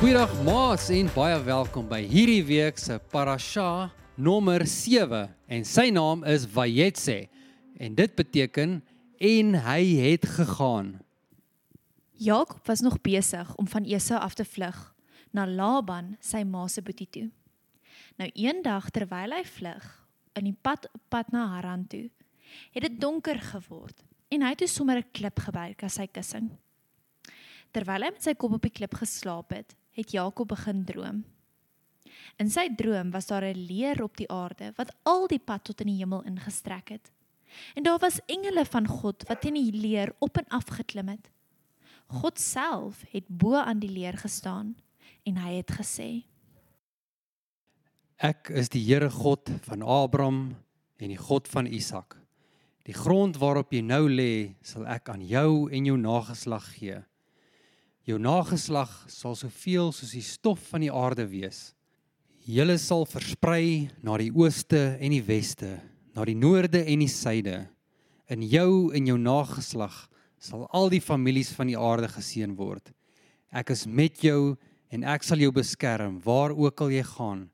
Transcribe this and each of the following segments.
Goeiedag maats en baie welkom by hierdie week se parasha nommer 7 en sy naam is Vayetse en dit beteken en hy het gegaan. Jakob was nog besig om van Esau af te vlug na Laban, sy ma se boetie toe. Nou eendag terwyl hy vlug in die pad op pad na Haran toe, het dit donker geword en hy het toe sommer 'n klip gebruik as sy kussing. Terwyl hy met sy kop op die klip geslaap het, het Jakob begin droom. In sy droom was daar 'n leer op die aarde wat al die pad tot in die hemel ingestrek het. En daar was engele van God wat teen die leer op en af geklim het. God self het bo aan die leer gestaan en hy het gesê: Ek is die Here God van Abraham en die God van Isak. Die grond waarop jy nou lê, sal ek aan jou en jou nageslag gee. Jou nageslag sal soveel soos die stof van die aarde wees. Julle sal versprei na die ooste en die weste, na die noorde en die suide. In jou en jou nageslag sal al die families van die aarde geseën word. Ek is met jou en ek sal jou beskerm waar ook al jy gaan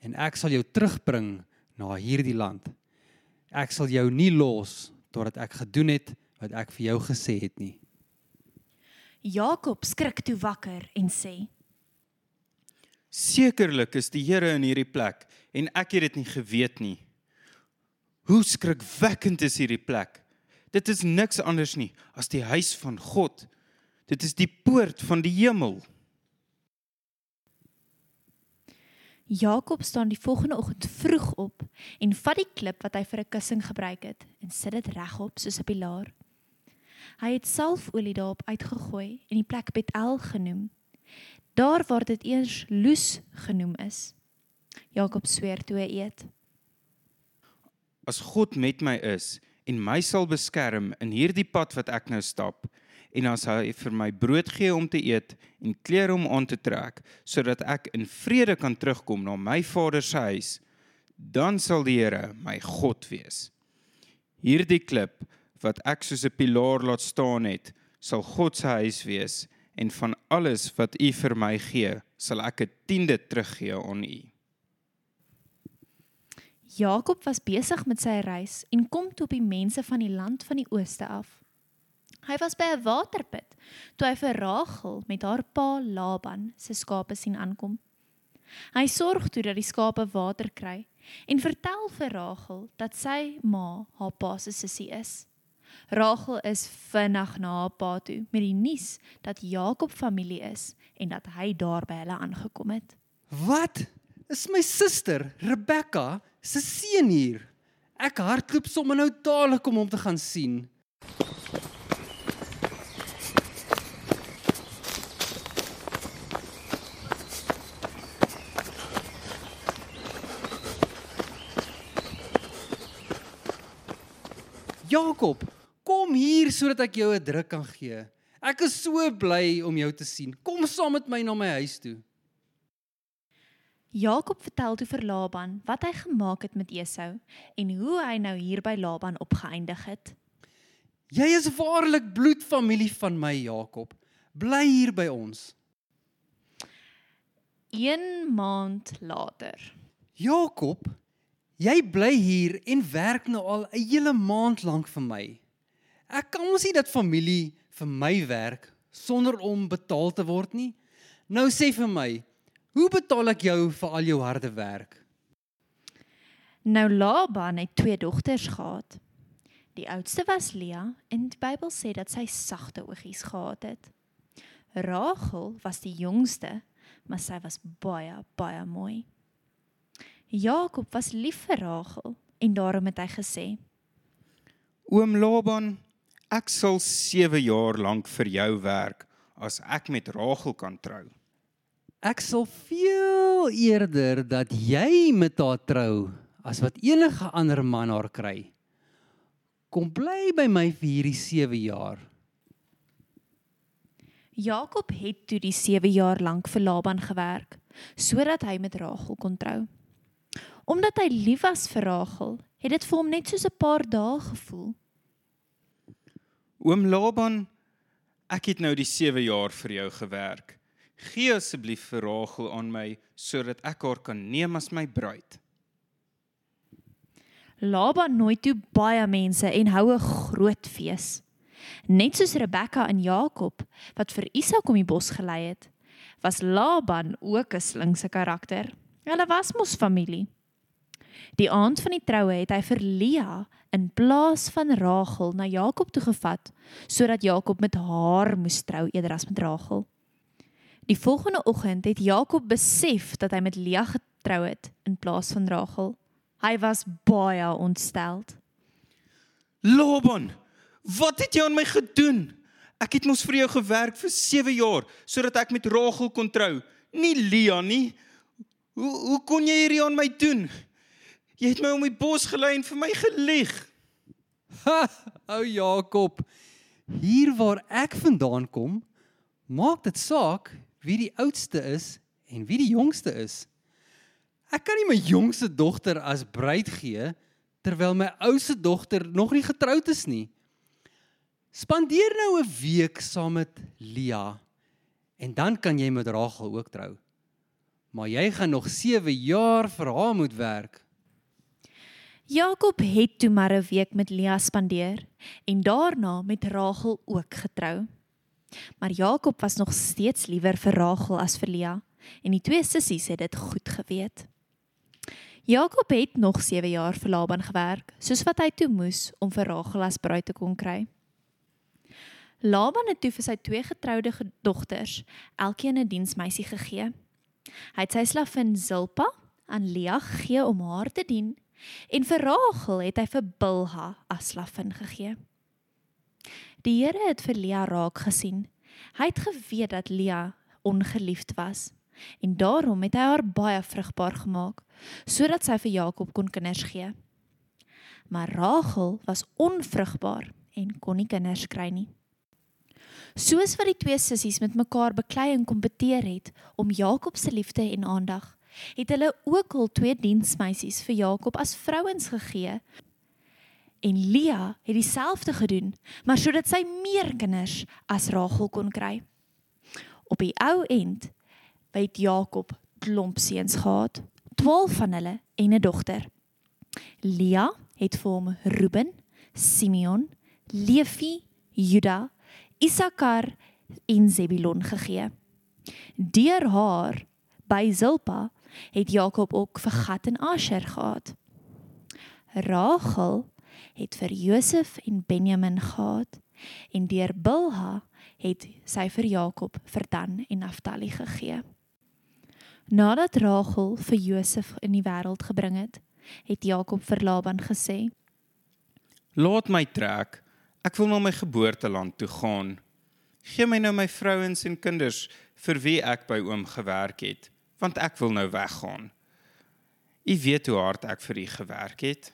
en ek sal jou terugbring na hierdie land. Ek sal jou nie los totdat ek gedoen het wat ek vir jou gesê het nie. Jakob skrik toe wakker en sê: Sekerlik is die Here in hierdie plek en ek het dit nie geweet nie. Hoe skrikwekkend is hierdie plek. Dit is niks anders nie as die huis van God. Dit is die poort van die hemel. Jakob staan die volgende oggend vroeg op en vat die klip wat hy vir 'n kussing gebruik het en sit dit regop soos 'n pilaar. Hy het salfolie daarop uitgegooi en die plek Betel genoem. Daar waar dit eers Lus genoem is. Jakob sweer toe hy eet. As God met my is en my sal beskerm in hierdie pad wat ek nou stap en as hy vir my brood gee om te eet en klere om aan te trek sodat ek in vrede kan terugkom na my Vader se huis dan sal die Here my God wees. Hierdie klip wat ek soos 'n pilaar laat staan het, sal God se huis wees en van alles wat U vir my gee, sal ek 'n tiende teruggee aan U. Jakob was besig met sy reis en kom toe op die mense van die land van die ooste af. Hy was by 'n waterput toe hy vir Rachel met haar pa Laban se skape sien aankom. Hy sorg toe dat die skape water kry en vertel vir Rachel dat sy ma haar pa se sussie is. Rachel is vinnig na haar pa toe met die nuus dat Jakob familie is en dat hy daar by hulle aangekom het. Wat? Is my suster Rebecca se seun hier? Ek hardloop sommer nou dadelik om hom te gaan sien. Jakob, kom hier sodat ek jou 'n druk kan gee. Ek is so bly om jou te sien. Kom saam met my na my huis toe. Jakob vertel toe vir Laban wat hy gemaak het met Esau en hoe hy nou hier by Laban opgeëindig het. Jy is waarlik bloedfamilie van my Jakob. Bly hier by ons. 1 maand later. Jakob, jy bly hier en werk nou al 'n hele maand lank vir my. Ek kan mos nie dat familie vir my werk sonder om betaal te word nie. Nou sê vir my, hoe betaal ek jou vir al jou harde werk? Nou Laban het twee dogters gehad. Die oudste was Lea en die Bybel sê dat sy sagte oogies gehad het. Rachel was die jongste, maar sy was baie baie mooi. Jakob was lief vir Rachel en daarom het hy gesê: Oom Laban, ek sal 7 jaar lank vir jou werk as ek met Rachel kan trou. Ek sal veel eerder dat jy met haar trou as wat enige ander man haar kry. Kom bly by my vir hierdie 7 jaar. Jakob het toe die 7 jaar lank vir Laban gewerk sodat hy met Rachel kon trou. Omdat hy lief was vir Rachel, het dit vir hom net soos 'n paar dae gevoel. Oom Laban, ek het nou die 7 jaar vir jou gewerk. Gee asseblief vir Rachel aan my sodat ek haar kan neem as my bruid. Laban nooi toe baie mense en hou 'n groot fees. Net soos Rebekka en Jakob wat vir Isak om die bos gelei het, was Laban ook 'n slinkse karakter. Hulle was mos familie. Die aand van die troue het hy vir Lea in plaas van Rachel na Jakob toe gevat sodat Jakob met haar moes trou eerder as met Rachel. Die volgende oggend het Jakob besef dat hy met Lea getrou het in plaas van Rachel. Hy was baie ontsteld. Laban, wat het jy aan my gedoen? Ek het mos vir jou gewerk vir 7 jaar sodat ek met Rachel kon trou, nie Lia nie. Hoe hoe kon jy hierdie aan my doen? Jy het my om die bos gelei en vir my gelieg. Ha, ou Jakob. Hier waar ek vandaan kom, maak dit saak wie die oudste is en wie die jongste is. Ek kan nie my jongste dogter as bruid gee terwyl my oudste dogter nog nie getroud is nie. Spandeer nou 'n week saam met Lia en dan kan jy met Rachel ook trou. Maar jy gaan nog 7 jaar vir haar moet werk. Jakob het toe maar 'n week met Lea spandeer en daarna met Rachel ook getrou. Maar Jakob was nog steeds liewer vir Rachel as vir Lea en die twee sissies het dit goed geweet. Jakob het nog 7 jaar vir Laban gewerk, soos wat hy toe moes om vir Rachel as bruid te kon kry. Laban het toe vir sy twee getroude ge- dogters elkeen 'n diensmeisie gegee. Hy het sy slavin Zilpa aan Lea gegee om haar te dien en vir Rachel het hy vir Bilha as slavin gegee. Die Here het vir Lea raak gesien. Hy het geweet dat Lea ongeliefd was en daarom het hy haar baie vrugbaar gemaak sodat sy vir Jakob kon kinders gee. Maar Rachel was onvrugbaar en kon nie kinders kry nie. Soos wat die twee sissies met mekaar beklei en kompeteer het om Jakob se liefde en aandag, het hulle ook al twee diensmeisies vir Jakob as vrouens gegee. En Lea het dieselfde gedoen, maar sodat sy meer kinders as Rachel kon kry. Op die ou end het Jakob klomp seuns gehad, 12 van hulle en 'n dogter. Lea het vir hom Reuben, Simeon, Levi, Juda, Issachar en Zebulon gegee. Deur haar by Zilpa het Jakob ook vir Gad en Asher gehad. Rachel het vir Josef en Benjamin gehad en deur Bilha het sy vir Jakob vir Dan en Naftali gegee. Nadat Rachel vir Josef in die wêreld gebring het, het Jakob vir Laban gesê: Laat my trek. Ek wil na my geboorteland toe gaan. Gee my nou my vrouens en kinders vir wie ek by oom gewerk het, want ek wil nou weggaan. U weet hoe hard ek vir u gewerk het.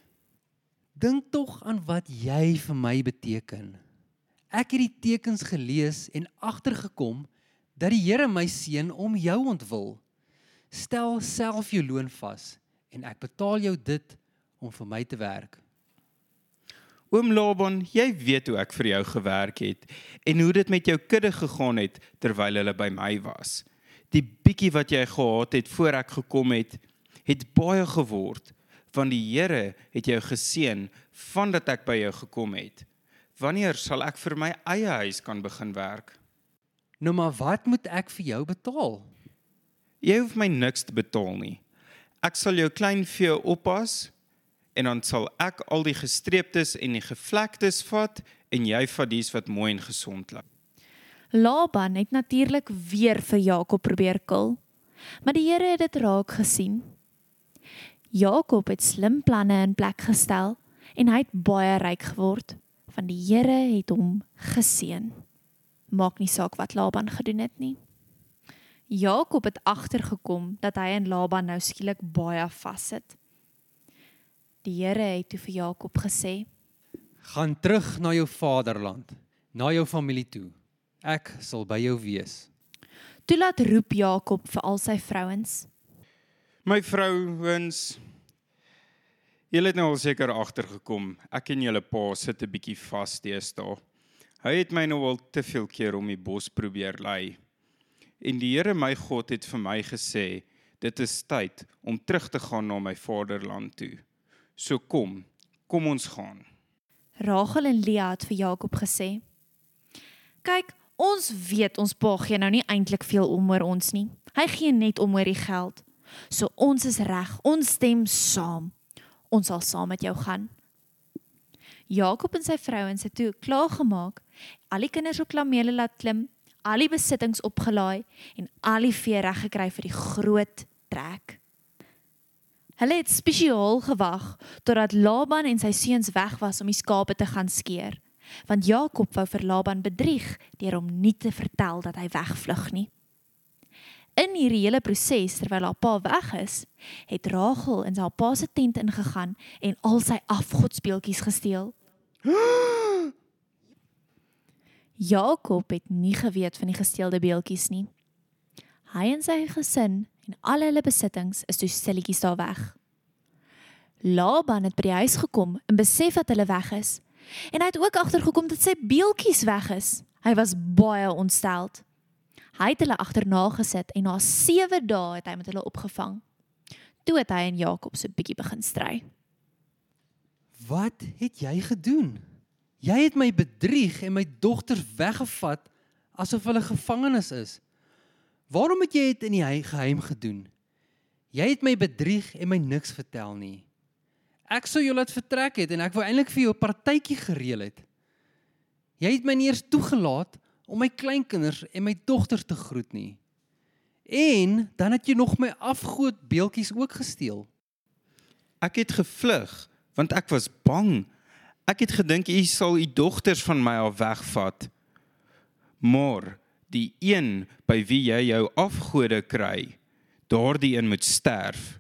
Dink tog aan wat jy vir my beteken. Ek het die tekens gelees en agtergekom dat die Here my seun om jou ontwil. Stel self jou loon vas en ek betaal jou dit om vir my te werk. Oom Laban, jy weet hoe ek vir jou gewerk het en hoe dit met jou kudde gegaan het terwyl hulle by my was. Die bietjie wat jy gehad het voor ek gekom het, het baie geword want die Here het jou geseën vandat ek by jou gekom het. Wanneer sal ek vir my eie huis kan begin werk? Nou maar wat moet ek vir jou betaal? Jy hoef my niks te betaal nie. Ek sal jou klein vee oppas en dan sal ek al die gestreeptes en die gevlektes vat en jy vat dies wat mooi en gesond lyk. Laban het natuurlik weer vir Jakob probeer kil, maar die Here het dit raak gesien. Jakob het slim planne in plek gestel en hy het baie ryk geword, want die Here het hom geseën. Maak nie saak wat Laban gedoen het nie. Jakob het agtergekom dat hy en Laban nou skielik baie vassit. Die Here het toe vir Jakob gesê: Gaan terug na jou vaderland, na jou familie toe. Ek sal by jou wees. Toe laat roep Jakob vir al sy vrouens. My vrouens Julle het nou al seker agtergekom. Ek en julle pa sit 'n bietjie vas deesdae. Hy het my nou al te veel keer om die bos probeer lei. En die Here my God het vir my gesê, dit is tyd om terug te gaan na my vaderland toe. So kom, kom ons gaan. Rachel en Lea het vir Jakob gesê: "Kyk, ons weet ons pa gee nou nie eintlik veel om oor ons nie. Hy gee net om oor die geld. So ons is reg. Ons stem saam. Ons sal saam met jou gaan." Jakob en sy vrouens het toe klaar gemaak, al die kinders op klamele laat klim, al die besittings opgelaai en al die vee reg gekry vir die groot trek. Hulle het spesiaal gewag totdat Laban en sy seuns weg was om die skape te gaan skeer, want Jakob wou vir Laban bedrieg deur hom nie te vertel dat hy wegvlug nie. In hierdie hele proses terwyl haar pa weg is, het Rachel in sy pa se tent ingegaan en al sy afgodsbeeldjies gesteel. Jakob het nie geweet van die gesteelde beeldjies nie. Hy en sy gesin en al hulle besittings is toe stilletjies daar weg. Laban het by die huis gekom en besef dat hulle weg is. En hy het ook agtergekom dat sy beeldjies weg is. Hy was baie ontsteld. Hy het hulle agterna gesit en na 7 dae het hy met hulle opgevang. Toe het hy en Jakob so bietjie begin stry. Wat het jy gedoen? Jy het my bedrieg en my dogters weggevat asof hulle gevangenes is. Waarom het jy dit in die hei- geheim gedoen? Jy het my bedrieg en my niks vertel nie. Ek sou jou laat vertrek het en ek wou eintlik vir jou 'n partytjie gereël het. Jy het my nie eers toegelaat om my kleinkinders en my dogters te groet nie. En dan het jy nog my afgoed beeltjies ook gesteel. Ek het gevlug want ek was bang. Ek het gedink u sal u dogters van my af wegvat. Maar die een by wie jy jou afgode kry, daardie een moet sterf.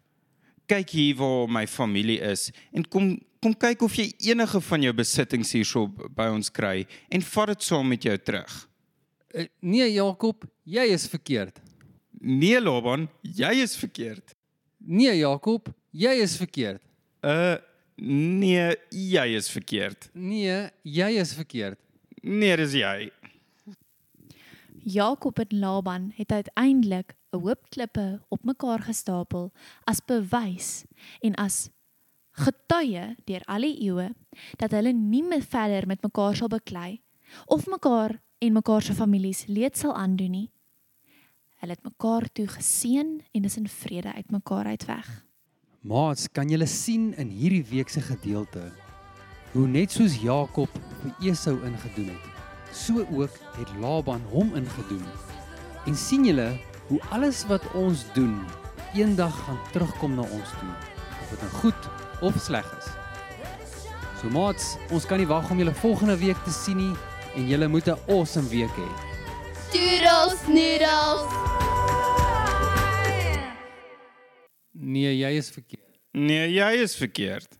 Kyk hier waar my familie is en kom kom kyk of jy enige van jou besittings hierso by ons kry en vat dit saam met jou terug. Uh, nee Jakob, jy is verkeerd. Nee Laban, jy is verkeerd. Nee Jakob, jy is verkeerd. Uh nee, jy is verkeerd. Nee, jy is verkeerd. Nee, dis jy. Jakob en Laban het uiteindelik 'n hoop klippe op mekaar gestapel as bewys en as getuie deur al die eeue dat hulle nie meer verder met mekaar sal beklei of mekaar en mekaar se families leed sal aandoen nie. Hulle het mekaar toe geseën en is in vrede uit mekaar uit weg. Maats, kan julle sien in hierdie week se gedeelte hoe net soos Jakob vir Esau ingedoen het, so ook het Laban hom ingedoen. En sien julle hoe alles wat ons doen eendag gaan terugkom na ons toe, of dit nou goed of sleg is. So maats, ons kan nie wag om julle volgende week te sien nie en julle moet 'n awesome week hê. Doodles noodles. Nee, jy is verkeerd. Nee, jy is verkeerd.